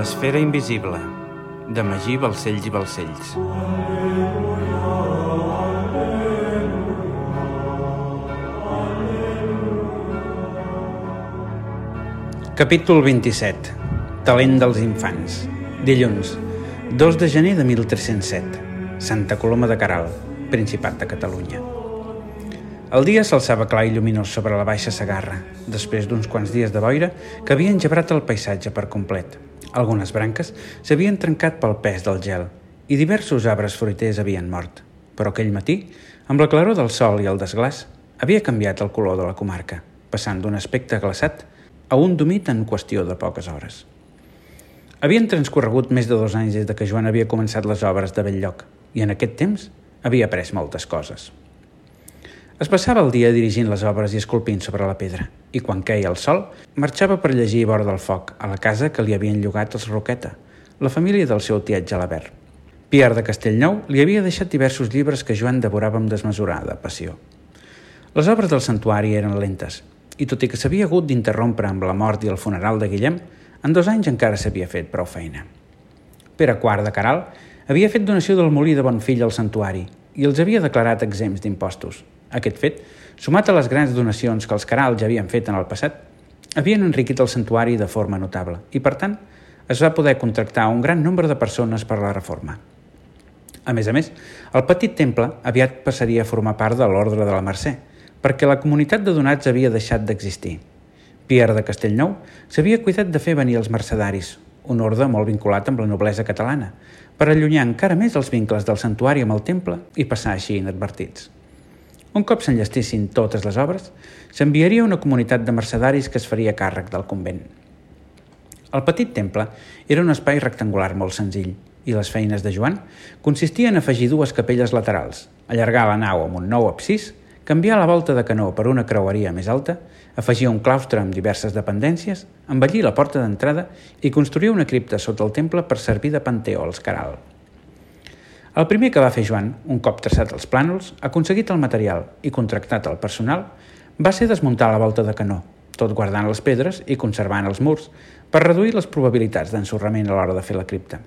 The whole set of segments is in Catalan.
L'esfera invisible, de Magí Balcells i Balcells. Capítol 27. Talent dels infants. Dilluns, 2 de gener de 1307. Santa Coloma de Caral, Principat de Catalunya. El dia s'alçava clar i lluminós sobre la baixa Sagarra, després d'uns quants dies de boira que havien gebrat el paisatge per complet. Algunes branques s'havien trencat pel pes del gel i diversos arbres fruiters havien mort. Però aquell matí, amb la claror del sol i el desglàs, havia canviat el color de la comarca, passant d'un aspecte glaçat a un domit en qüestió de poques hores. Havien transcorregut més de dos anys des de que Joan havia començat les obres de Belllloc i en aquest temps havia après moltes coses. Es passava el dia dirigint les obres i esculpint sobre la pedra i quan queia el sol marxava per llegir vora del foc a la casa que li havien llogat els Roqueta, la família del seu tiet Gelabert. Pierre de Castellnou li havia deixat diversos llibres que Joan devorava amb desmesurada passió. Les obres del santuari eren lentes i tot i que s'havia hagut d'interrompre amb la mort i el funeral de Guillem, en dos anys encara s'havia fet prou feina. Pere IV de Caral havia fet donació del molí de Bonfill al santuari i els havia declarat exempts d'impostos. Aquest fet, sumat a les grans donacions que els Caral ja havien fet en el passat, havien enriquit el santuari de forma notable i, per tant, es va poder contractar un gran nombre de persones per la reforma. A més a més, el petit temple aviat passaria a formar part de l'Ordre de la Mercè, perquè la comunitat de donats havia deixat d'existir. Pierre de Castellnou s'havia cuidat de fer venir els mercedaris, un ordre molt vinculat amb la noblesa catalana, per allunyar encara més els vincles del santuari amb el temple i passar així inadvertits. Un cop s'enllestissin totes les obres, s'enviaria una comunitat de mercedaris que es faria càrrec del convent. El petit temple era un espai rectangular molt senzill i les feines de Joan consistien en afegir dues capelles laterals, allargar la nau amb un nou absis canviar la volta de canó per una creueria més alta, afegir un claustre amb diverses dependències, embellir la porta d'entrada i construir una cripta sota el temple per servir de panteó als Caral. El primer que va fer Joan, un cop traçat els plànols, aconseguit el material i contractat el personal, va ser desmuntar la volta de canó, tot guardant les pedres i conservant els murs, per reduir les probabilitats d'ensorrament a l'hora de fer la cripta.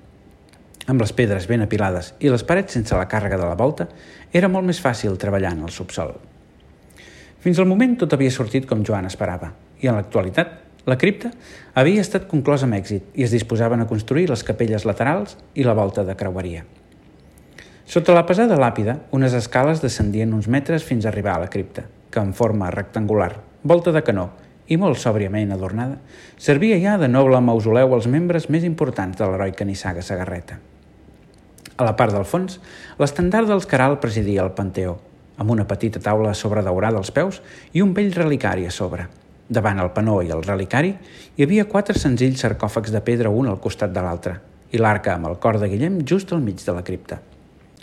Amb les pedres ben apilades i les parets sense la càrrega de la volta, era molt més fàcil treballar en el subsol. Fins al moment tot havia sortit com Joan esperava, i en l'actualitat la cripta havia estat conclosa amb èxit i es disposaven a construir les capelles laterals i la volta de creueria. Sota la pesada làpida, unes escales descendien uns metres fins a arribar a la cripta, que en forma rectangular, volta de canó i molt sòbriament adornada, servia ja de noble mausoleu als membres més importants de l'heroica nissaga Sagarreta. A la part del fons, l'estandard dels Caral presidia el panteó, amb una petita taula sobre daurada als peus i un vell relicari a sobre. Davant el panó i el relicari hi havia quatre senzills sarcòfags de pedra un al costat de l'altre i l'arca amb el cor de Guillem just al mig de la cripta.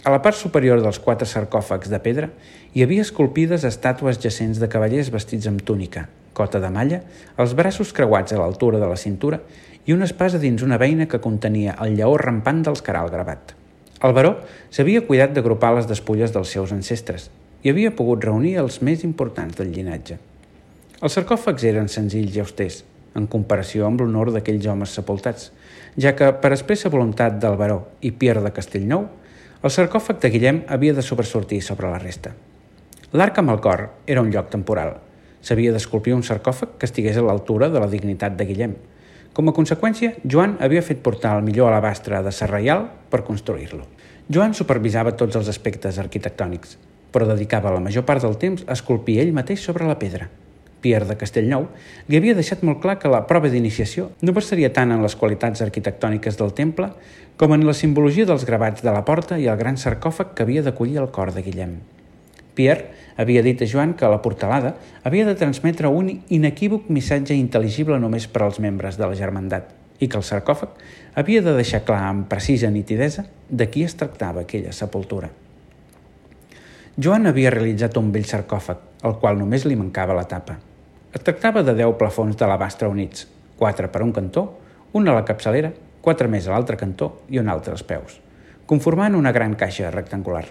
A la part superior dels quatre sarcòfags de pedra hi havia esculpides estàtues jacents de cavallers vestits amb túnica, cota de malla, els braços creuats a l'altura de la cintura i una espasa dins una veina que contenia el lleó rampant dels Caral gravat. El baró s'havia cuidat d'agrupar les despulles dels seus ancestres i havia pogut reunir els més importants del llinatge. Els sarcòfags eren senzills i austers, en comparació amb l'honor d'aquells homes sepultats, ja que, per expressa voluntat del baró i Pierre de Castellnou, el sarcòfag de Guillem havia de sobresortir sobre la resta. L'arc amb el cor era un lloc temporal. S'havia d'esculpir un sarcòfag que estigués a l'altura de la dignitat de Guillem, com a conseqüència, Joan havia fet portar el millor alabastre de Serraial per construir-lo. Joan supervisava tots els aspectes arquitectònics, però dedicava la major part del temps a esculpir ell mateix sobre la pedra. Pierre de Castellnou li havia deixat molt clar que la prova d'iniciació no versaria tant en les qualitats arquitectòniques del temple com en la simbologia dels gravats de la porta i el gran sarcòfag que havia d'acollir el cor de Guillem. Pierre havia dit a Joan que la portalada havia de transmetre un inequívoc missatge intel·ligible només per als membres de la germandat i que el sarcòfag havia de deixar clar amb precisa nitidesa de qui es tractava aquella sepultura. Joan havia realitzat un vell sarcòfag, al qual només li mancava la tapa. Es tractava de deu plafons d'alabastre units, quatre per un cantó, un a la capçalera, quatre més a l'altre cantó i un altre als peus, conformant una gran caixa rectangular.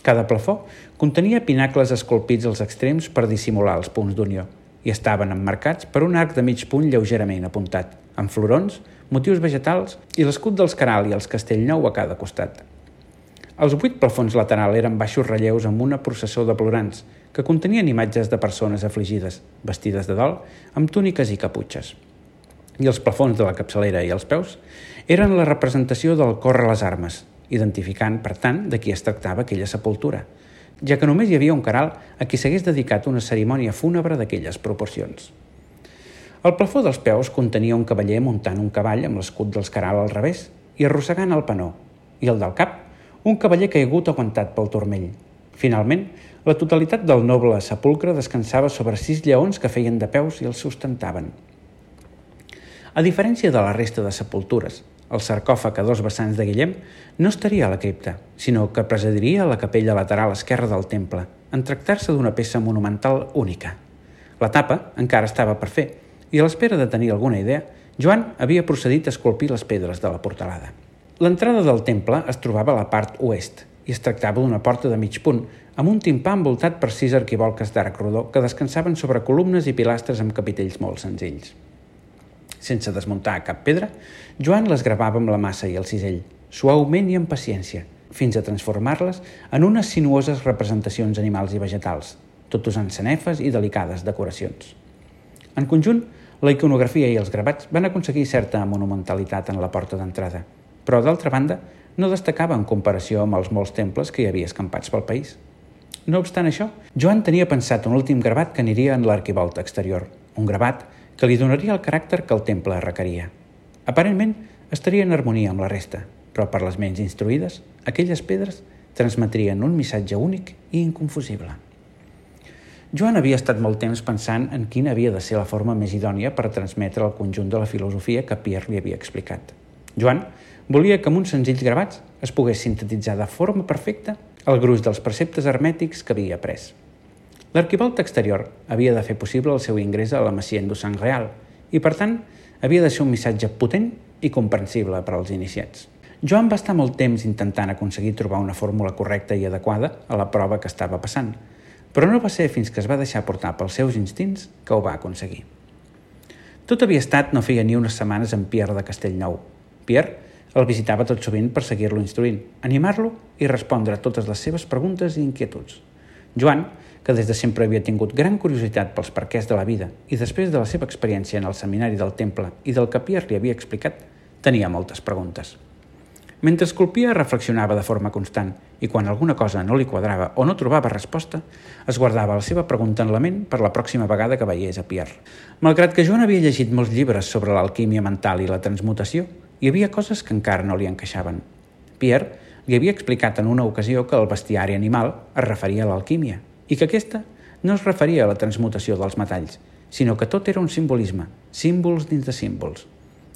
Cada plafó contenia pinacles esculpits als extrems per dissimular els punts d'unió i estaven emmarcats per un arc de mig punt lleugerament apuntat, amb florons, motius vegetals i l'escut dels Caral i els Castellnou a cada costat. Els vuit plafons lateral eren baixos relleus amb una processó de plorants que contenien imatges de persones afligides, vestides de dol, amb túniques i caputxes. I els plafons de la capçalera i els peus eren la representació del cor a les armes, identificant, per tant, de qui es tractava aquella sepultura, ja que només hi havia un caral a qui s'hagués dedicat una cerimònia fúnebre d'aquelles proporcions. El plafó dels peus contenia un cavaller muntant un cavall amb l'escut dels caral al revés i arrossegant el panó, i el del cap, un cavaller caigut aguantat pel turmell. Finalment, la totalitat del noble sepulcre descansava sobre sis lleons que feien de peus i els sustentaven. A diferència de la resta de sepultures, el sarcòfag a dos vessants de Guillem no estaria a la cripta, sinó que presidiria la capella lateral esquerra del temple, en tractar-se d'una peça monumental única. La tapa encara estava per fer, i a l'espera de tenir alguna idea, Joan havia procedit a esculpir les pedres de la portalada. L'entrada del temple es trobava a la part oest i es tractava d'una porta de mig punt, amb un timpà envoltat per sis arquivolques d'arc rodó que descansaven sobre columnes i pilastres amb capitells molt senzills. Sense desmuntar cap pedra, Joan les gravava amb la massa i el cisell, suaument i amb paciència, fins a transformar-les en unes sinuoses representacions animals i vegetals, tot usant sanefes i delicades decoracions. En conjunt, la iconografia i els gravats van aconseguir certa monumentalitat en la porta d'entrada, però d'altra banda no destacava en comparació amb els molts temples que hi havia escampats pel país. No obstant això, Joan tenia pensat un últim gravat que aniria en l'arquivolta exterior, un gravat que li donaria el caràcter que el temple requeria. Aparentment, estaria en harmonia amb la resta, però per les ments instruïdes, aquelles pedres transmetrien un missatge únic i inconfusible. Joan havia estat molt temps pensant en quina havia de ser la forma més idònia per transmetre el conjunt de la filosofia que Pierre li havia explicat. Joan volia que amb uns senzills gravats es pogués sintetitzar de forma perfecta el gruix dels preceptes hermètics que havia après. L'arquivolta exterior havia de fer possible el seu ingrés a la Masia Endosang Real i, per tant, havia de ser un missatge potent i comprensible per als iniciats. Joan va estar molt temps intentant aconseguir trobar una fórmula correcta i adequada a la prova que estava passant, però no va ser fins que es va deixar portar pels seus instints que ho va aconseguir. Tot havia estat no feia ni unes setmanes amb Pierre de Castellnou. Pierre el visitava tot sovint per seguir-lo instruint, animar-lo i respondre a totes les seves preguntes i inquietuds. Joan que des de sempre havia tingut gran curiositat pels perquès de la vida i després de la seva experiència en el seminari del temple i del que Pierre li havia explicat, tenia moltes preguntes. Mentre esculpia, reflexionava de forma constant i quan alguna cosa no li quadrava o no trobava resposta, es guardava la seva pregunta en la ment per la pròxima vegada que veiés a Pierre. Malgrat que Joan havia llegit molts llibres sobre l'alquímia mental i la transmutació, hi havia coses que encara no li encaixaven. Pierre li havia explicat en una ocasió que el bestiari animal es referia a l'alquímia i que aquesta no es referia a la transmutació dels metalls, sinó que tot era un simbolisme, símbols dins de símbols.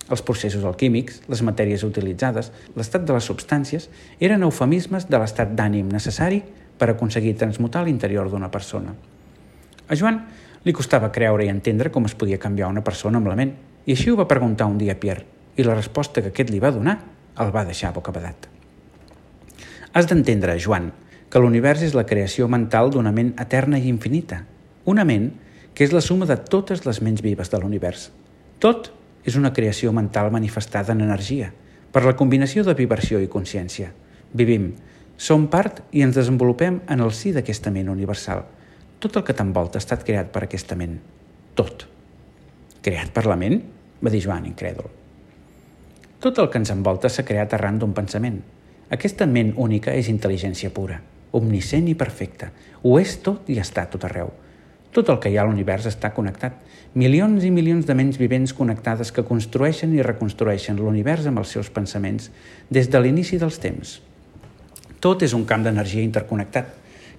Els processos alquímics, les matèries utilitzades, l'estat de les substàncies, eren eufemismes de l'estat d'ànim necessari per aconseguir transmutar l'interior d'una persona. A Joan li costava creure i entendre com es podia canviar una persona amb la ment, i així ho va preguntar un dia Pierre, i la resposta que aquest li va donar el va deixar bocabadat. Has d'entendre, Joan, que l'univers és la creació mental d'una ment eterna i infinita. Una ment que és la suma de totes les ments vives de l'univers. Tot és una creació mental manifestada en energia, per la combinació de vibració i consciència. Vivim, som part i ens desenvolupem en el si d'aquesta ment universal. Tot el que t'envolta ha estat creat per aquesta ment. Tot. Creat per la ment? va dir Joan, incrèdul. Tot el que ens envolta s'ha creat arran d'un pensament. Aquesta ment única és intel·ligència pura omniscient i perfecte. Ho és tot i està tot arreu. Tot el que hi ha a l'univers està connectat. Milions i milions de ments vivents connectades que construeixen i reconstrueixen l'univers amb els seus pensaments des de l'inici dels temps. Tot és un camp d'energia interconnectat.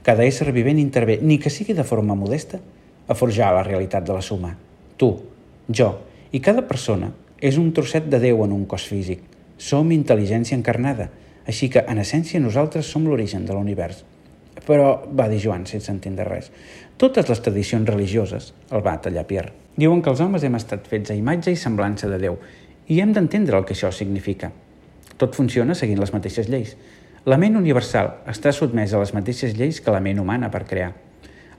Cada ésser vivent intervé, ni que sigui de forma modesta, a forjar la realitat de la suma. Tu, jo i cada persona és un trosset de Déu en un cos físic. Som intel·ligència encarnada, així que, en essència, nosaltres som l'origen de l'univers. Però, va dir Joan, sense entendre res, totes les tradicions religioses, el va tallar Pierre, diuen que els homes hem estat fets a imatge i semblança de Déu, i hem d'entendre el que això significa. Tot funciona seguint les mateixes lleis. La ment universal està sotmesa a les mateixes lleis que la ment humana per crear.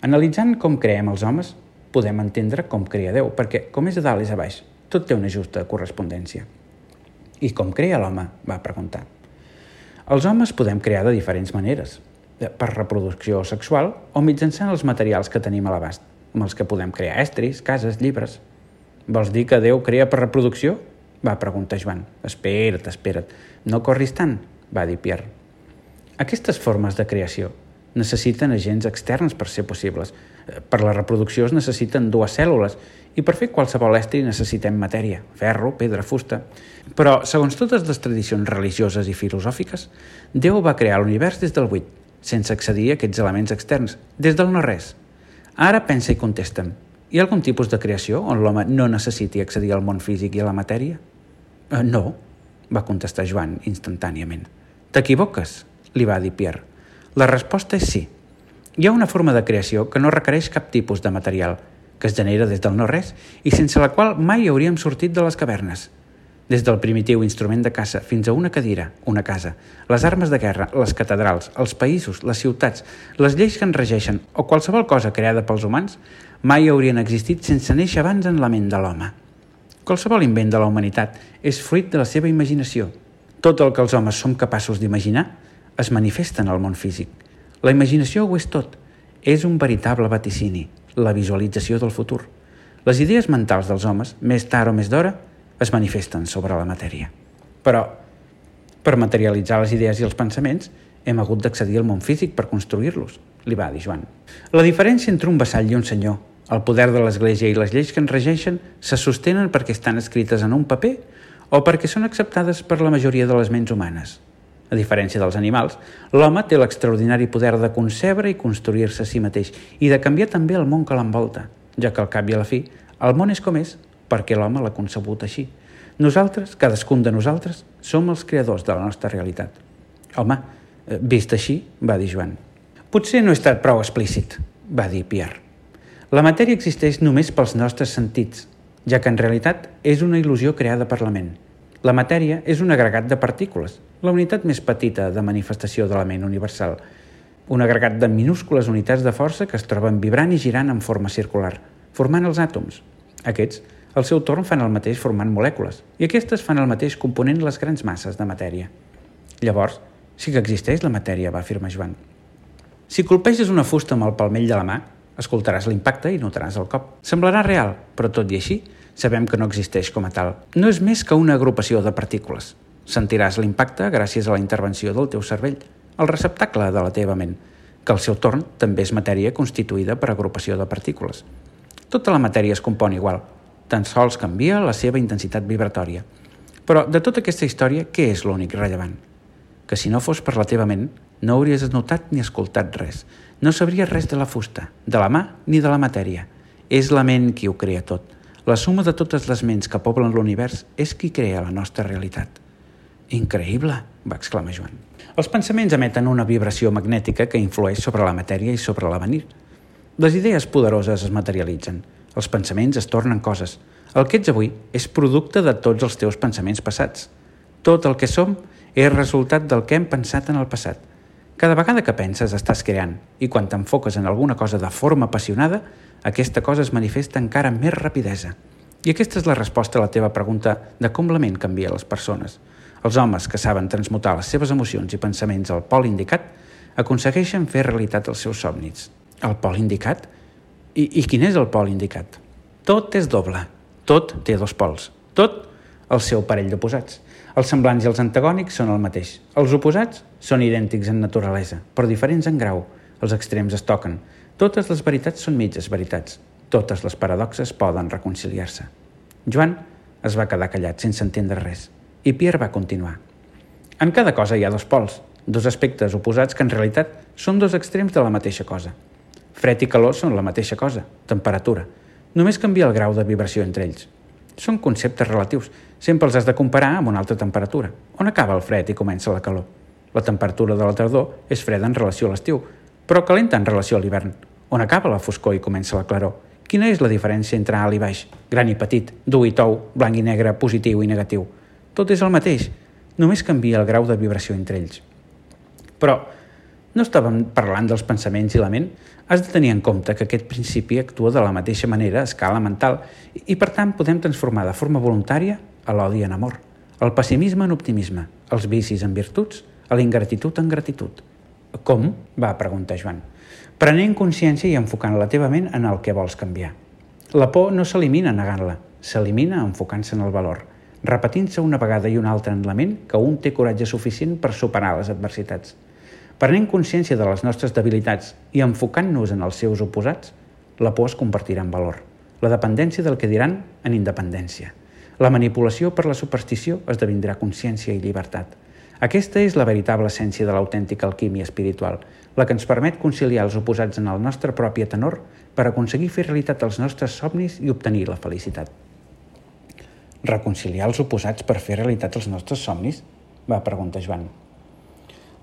Analitzant com creem els homes, podem entendre com crea Déu, perquè com és a dalt és a baix, tot té una justa correspondència. I com crea l'home? va preguntar. Els homes podem crear de diferents maneres, per reproducció sexual o mitjançant els materials que tenim a l'abast, amb els que podem crear estris, cases, llibres. Vols dir que Déu crea per reproducció? va preguntar Joan. Espera't, espera't, no corris tant, va dir Pierre. Aquestes formes de creació necessiten agents externs per ser possibles. Per la reproducció es necessiten dues cèl·lules i per fer qualsevol estri necessitem matèria, ferro, pedra, fusta. Però, segons totes les tradicions religioses i filosòfiques, Déu va crear l'univers des del buit, sense accedir a aquests elements externs, des del no-res. Ara pensa i contesta'm. Hi ha algun tipus de creació on l'home no necessiti accedir al món físic i a la matèria? Eh, no, va contestar Joan instantàniament. T'equivoques, li va dir Pierre. La resposta és sí. Hi ha una forma de creació que no requereix cap tipus de material, que es genera des del no-res i sense la qual mai hauríem sortit de les cavernes. Des del primitiu instrument de caça fins a una cadira, una casa, les armes de guerra, les catedrals, els països, les ciutats, les lleis que en regeixen o qualsevol cosa creada pels humans mai haurien existit sense néixer abans en la ment de l'home. Qualsevol invent de la humanitat és fruit de la seva imaginació. Tot el que els homes som capaços d'imaginar es manifesta en el món físic. La imaginació ho és tot. És un veritable vaticini, la visualització del futur. Les idees mentals dels homes, més tard o més d'hora, es manifesten sobre la matèria. Però, per materialitzar les idees i els pensaments, hem hagut d'accedir al món físic per construir-los, li va dir Joan. La diferència entre un vassall i un senyor el poder de l'Església i les lleis que en regeixen se sostenen perquè estan escrites en un paper o perquè són acceptades per la majoria de les ments humanes. A diferència dels animals, l'home té l'extraordinari poder de concebre i construir-se a si mateix i de canviar també el món que l'envolta, ja que al cap i a la fi, el món és com és perquè l'home l'ha concebut així. Nosaltres, cadascun de nosaltres, som els creadors de la nostra realitat. Home, eh, vist així, va dir Joan. Potser no he estat prou explícit, va dir Pierre. La matèria existeix només pels nostres sentits, ja que en realitat és una il·lusió creada per la ment. La matèria és un agregat de partícules, la unitat més petita de manifestació de la ment universal, un agregat de minúscules unitats de força que es troben vibrant i girant en forma circular, formant els àtoms. Aquests, al seu torn, fan el mateix formant molècules, i aquestes fan el mateix component les grans masses de matèria. Llavors, sí que existeix la matèria, va afirmar Joan. Si colpeges una fusta amb el palmell de la mà, Escoltaràs l'impacte i notaràs el cop. Semblarà real, però tot i així, sabem que no existeix com a tal. No és més que una agrupació de partícules. Sentiràs l'impacte gràcies a la intervenció del teu cervell, el receptacle de la teva ment, que al seu torn també és matèria constituïda per agrupació de partícules. Tota la matèria es compon igual, tan sols canvia la seva intensitat vibratòria. Però de tota aquesta història, què és l'únic rellevant? Que si no fos per la teva ment, no hauries notat ni escoltat res, no sabria res de la fusta, de la mà ni de la matèria. És la ment qui ho crea tot. La suma de totes les ments que poblen l'univers és qui crea la nostra realitat. Increïble, va exclamar Joan. Els pensaments emeten una vibració magnètica que influeix sobre la matèria i sobre l'avenir. Les idees poderoses es materialitzen. Els pensaments es tornen coses. El que ets avui és producte de tots els teus pensaments passats. Tot el que som és resultat del que hem pensat en el passat – cada vegada que penses estàs creant i quan t'enfoques en alguna cosa de forma apassionada, aquesta cosa es manifesta encara amb més rapidesa. I aquesta és la resposta a la teva pregunta de com la ment canvia les persones. Els homes que saben transmutar les seves emocions i pensaments al pol indicat aconsegueixen fer realitat els seus somnis. El pol indicat? I, I quin és el pol indicat? Tot és doble. Tot té dos pols. Tot el seu parell d'oposats. Els semblants i els antagònics són el mateix. Els oposats són idèntics en naturalesa, però diferents en grau. Els extrems es toquen. Totes les veritats són mitges veritats. Totes les paradoxes poden reconciliar-se. Joan es va quedar callat sense entendre res i Pierre va continuar. En cada cosa hi ha dos pols, dos aspectes oposats que en realitat són dos extrems de la mateixa cosa. Fred i calor són la mateixa cosa, temperatura. Només canvia el grau de vibració entre ells. Són conceptes relatius. Sempre els has de comparar amb una altra temperatura. On acaba el fred i comença la calor? La temperatura de la tardor és freda en relació a l'estiu, però calenta en relació a l'hivern. On acaba la foscor i comença la claror? Quina és la diferència entre alt i baix, gran i petit, dur i tou, blanc i negre, positiu i negatiu? Tot és el mateix, només canvia el grau de vibració entre ells. Però No estàvem parlant dels pensaments i la ment. Has de tenir en compte que aquest principi actua de la mateixa manera a escala mental i, per tant, podem transformar de forma voluntària a l'odi en amor, el pessimisme en optimisme, els vicis en virtuts, a l'ingratitud en gratitud. Com? va preguntar Joan. Prenent consciència i enfocant la teva ment en el que vols canviar. La por no s'elimina negant-la, s'elimina enfocant-se en el valor, repetint-se una vegada i una altra en la ment que un té coratge suficient per superar les adversitats. Prenent consciència de les nostres debilitats i enfocant-nos en els seus oposats, la por es convertirà en valor. La dependència del que diran en independència. La manipulació per la superstició esdevindrà consciència i llibertat. Aquesta és la veritable essència de l'autèntica alquímia espiritual, la que ens permet conciliar els oposats en el nostre propi tenor per aconseguir fer realitat els nostres somnis i obtenir la felicitat. Reconciliar els oposats per fer realitat els nostres somnis? va preguntar Joan.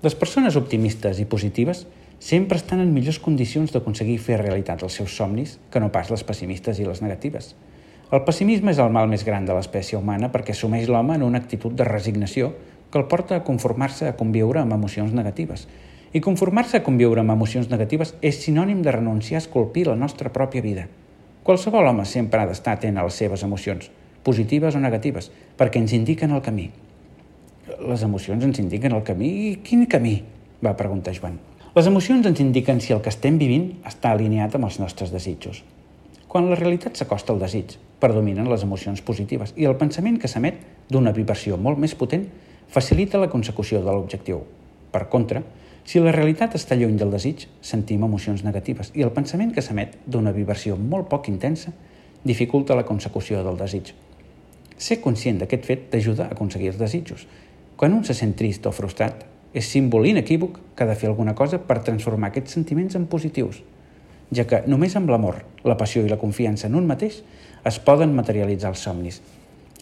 Les persones optimistes i positives sempre estan en millors condicions d'aconseguir fer realitat els seus somnis que no pas les pessimistes i les negatives. El pessimisme és el mal més gran de l'espècie humana perquè assumeix l'home en una actitud de resignació que el porta a conformar-se a conviure amb emocions negatives. I conformar-se a conviure amb emocions negatives és sinònim de renunciar a esculpir la nostra pròpia vida. Qualsevol home sempre ha d'estar atent a les seves emocions, positives o negatives, perquè ens indiquen el camí. Les emocions ens indiquen el camí. I quin camí? va preguntar Joan. Les emocions ens indiquen si el que estem vivint està alineat amb els nostres desitjos. Quan la realitat s'acosta al desig, predominen les emocions positives i el pensament que s'emet d'una vibració molt més potent facilita la consecució de l'objectiu. Per contra, si la realitat està lluny del desig, sentim emocions negatives i el pensament que s'emet d'una vibració molt poc intensa dificulta la consecució del desig. Ser conscient d'aquest fet t'ajuda a aconseguir els desitjos, quan un se sent trist o frustrat, és símbol inequívoc que ha de fer alguna cosa per transformar aquests sentiments en positius, ja que només amb l'amor, la passió i la confiança en un mateix es poden materialitzar els somnis.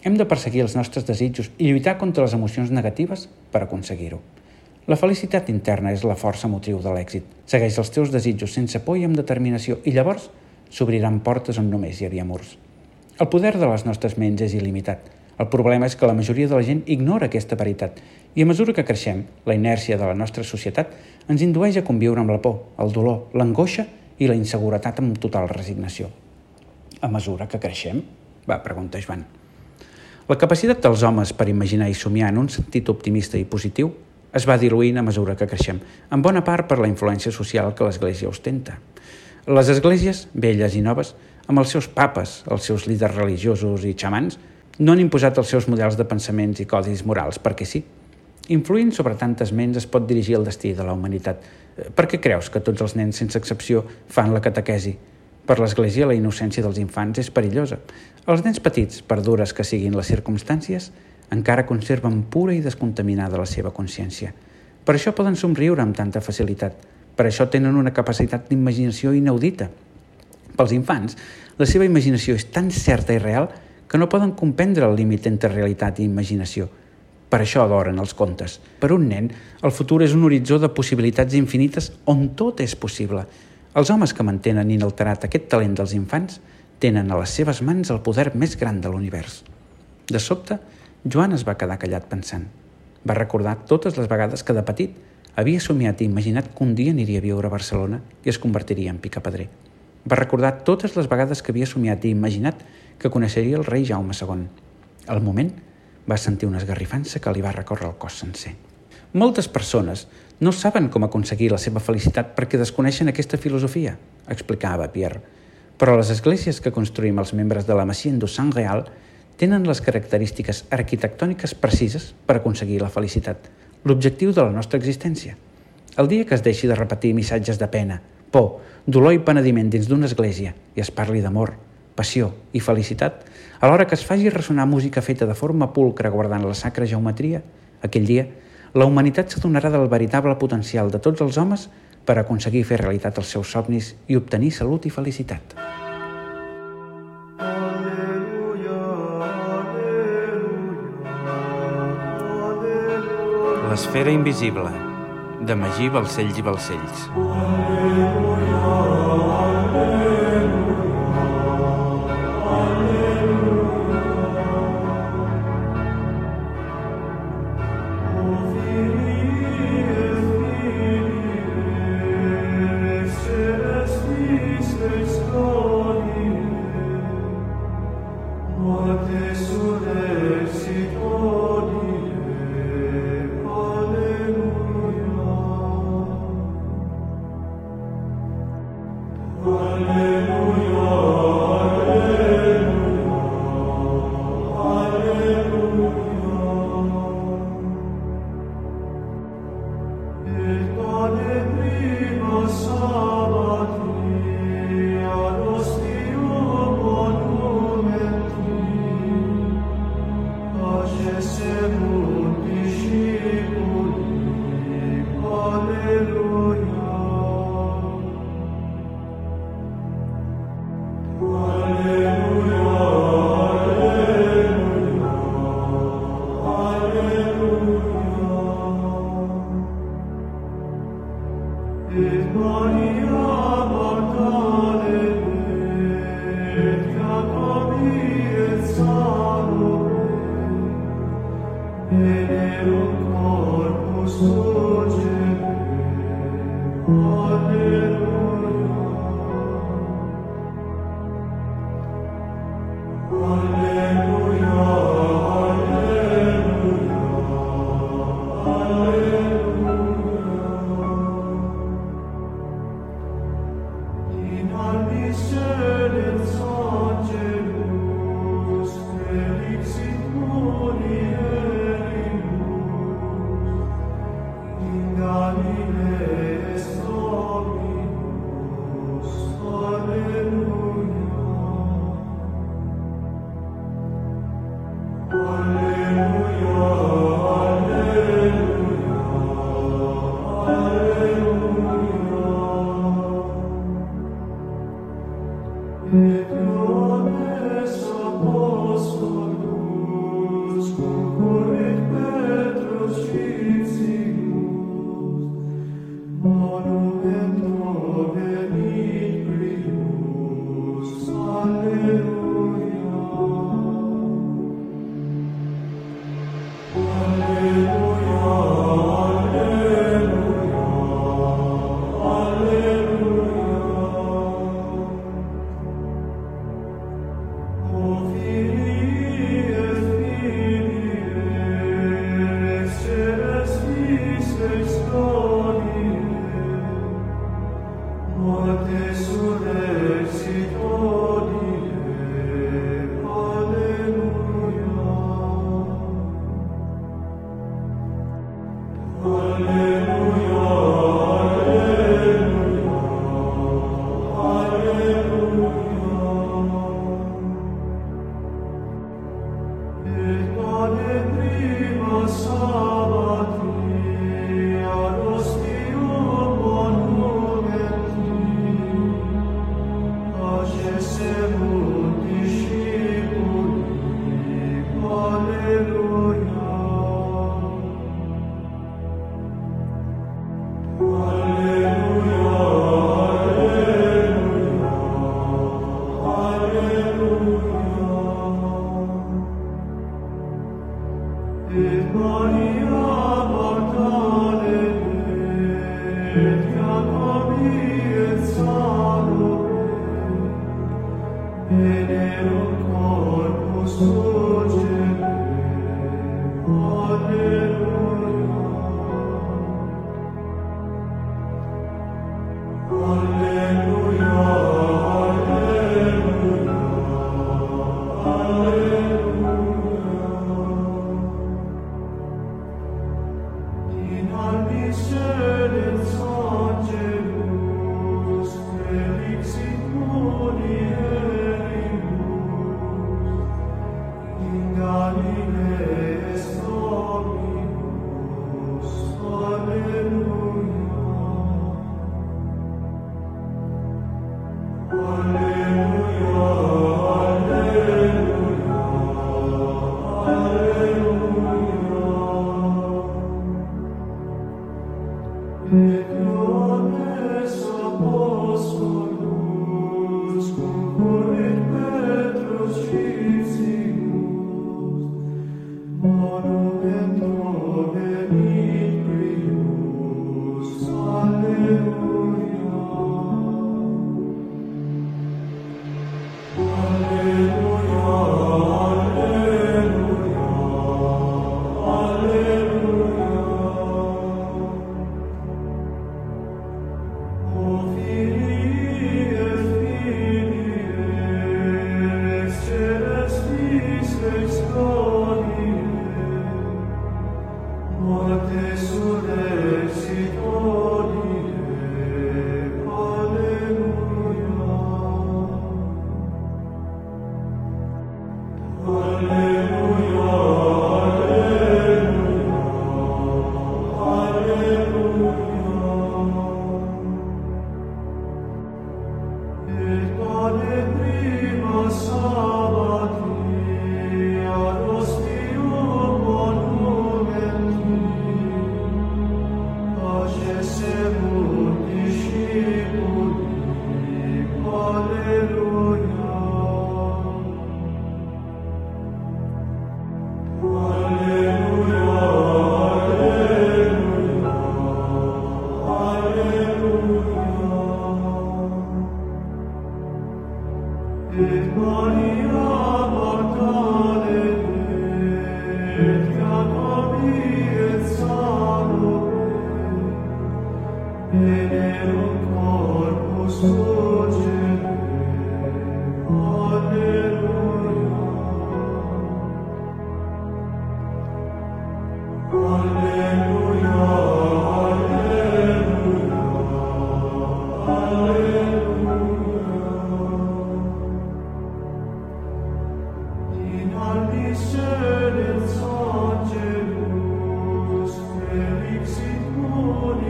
Hem de perseguir els nostres desitjos i lluitar contra les emocions negatives per aconseguir-ho. La felicitat interna és la força motriu de l'èxit. Segueix els teus desitjos sense por i amb determinació i llavors s'obriran portes on només hi havia murs. El poder de les nostres ments és il·limitat el problema és que la majoria de la gent ignora aquesta veritat i a mesura que creixem, la inèrcia de la nostra societat ens indueix a conviure amb la por, el dolor, l'angoixa i la inseguretat amb total resignació. A mesura que creixem? va preguntar Joan. La capacitat dels homes per imaginar i somiar en un sentit optimista i positiu es va diluint a mesura que creixem, en bona part per la influència social que l'Església ostenta. Les esglésies, velles i noves, amb els seus papes, els seus líders religiosos i xamans, no han imposat els seus models de pensaments i codis morals perquè sí. Influint sobre tantes ments es pot dirigir el destí de la humanitat. Eh, per què creus que tots els nens, sense excepció, fan la catequesi? Per l'Església, la innocència dels infants és perillosa. Els nens petits, per dures que siguin les circumstàncies, encara conserven pura i descontaminada la seva consciència. Per això poden somriure amb tanta facilitat. Per això tenen una capacitat d'imaginació inaudita. Pels infants, la seva imaginació és tan certa i real que no poden comprendre el límit entre realitat i imaginació. Per això adoren els contes. Per un nen, el futur és un horitzó de possibilitats infinites on tot és possible. Els homes que mantenen inalterat aquest talent dels infants tenen a les seves mans el poder més gran de l'univers. De sobte, Joan es va quedar callat pensant. Va recordar totes les vegades que de petit havia somiat i imaginat que un dia aniria a viure a Barcelona i es convertiria en picapedrer. Va recordar totes les vegades que havia somiat i imaginat que coneixeria el rei Jaume II. Al moment, va sentir una esgarrifança que li va recórrer el cos sencer. Moltes persones no saben com aconseguir la seva felicitat perquè desconeixen aquesta filosofia, explicava Pierre. Però les esglésies que construïm els membres de la Masia du Sant Real tenen les característiques arquitectòniques precises per aconseguir la felicitat, l'objectiu de la nostra existència. El dia que es deixi de repetir missatges de pena, por, dolor i penediment dins d'una església i es parli d'amor, passió i felicitat, alhora que es faci ressonar música feta de forma pulcra guardant la sacra geometria, aquell dia la humanitat s'adonarà del veritable potencial de tots els homes per aconseguir fer realitat els seus somnis i obtenir salut i felicitat. L'esfera invisible, de Magí Balcells i Balcells. Aleluia.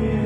Yeah.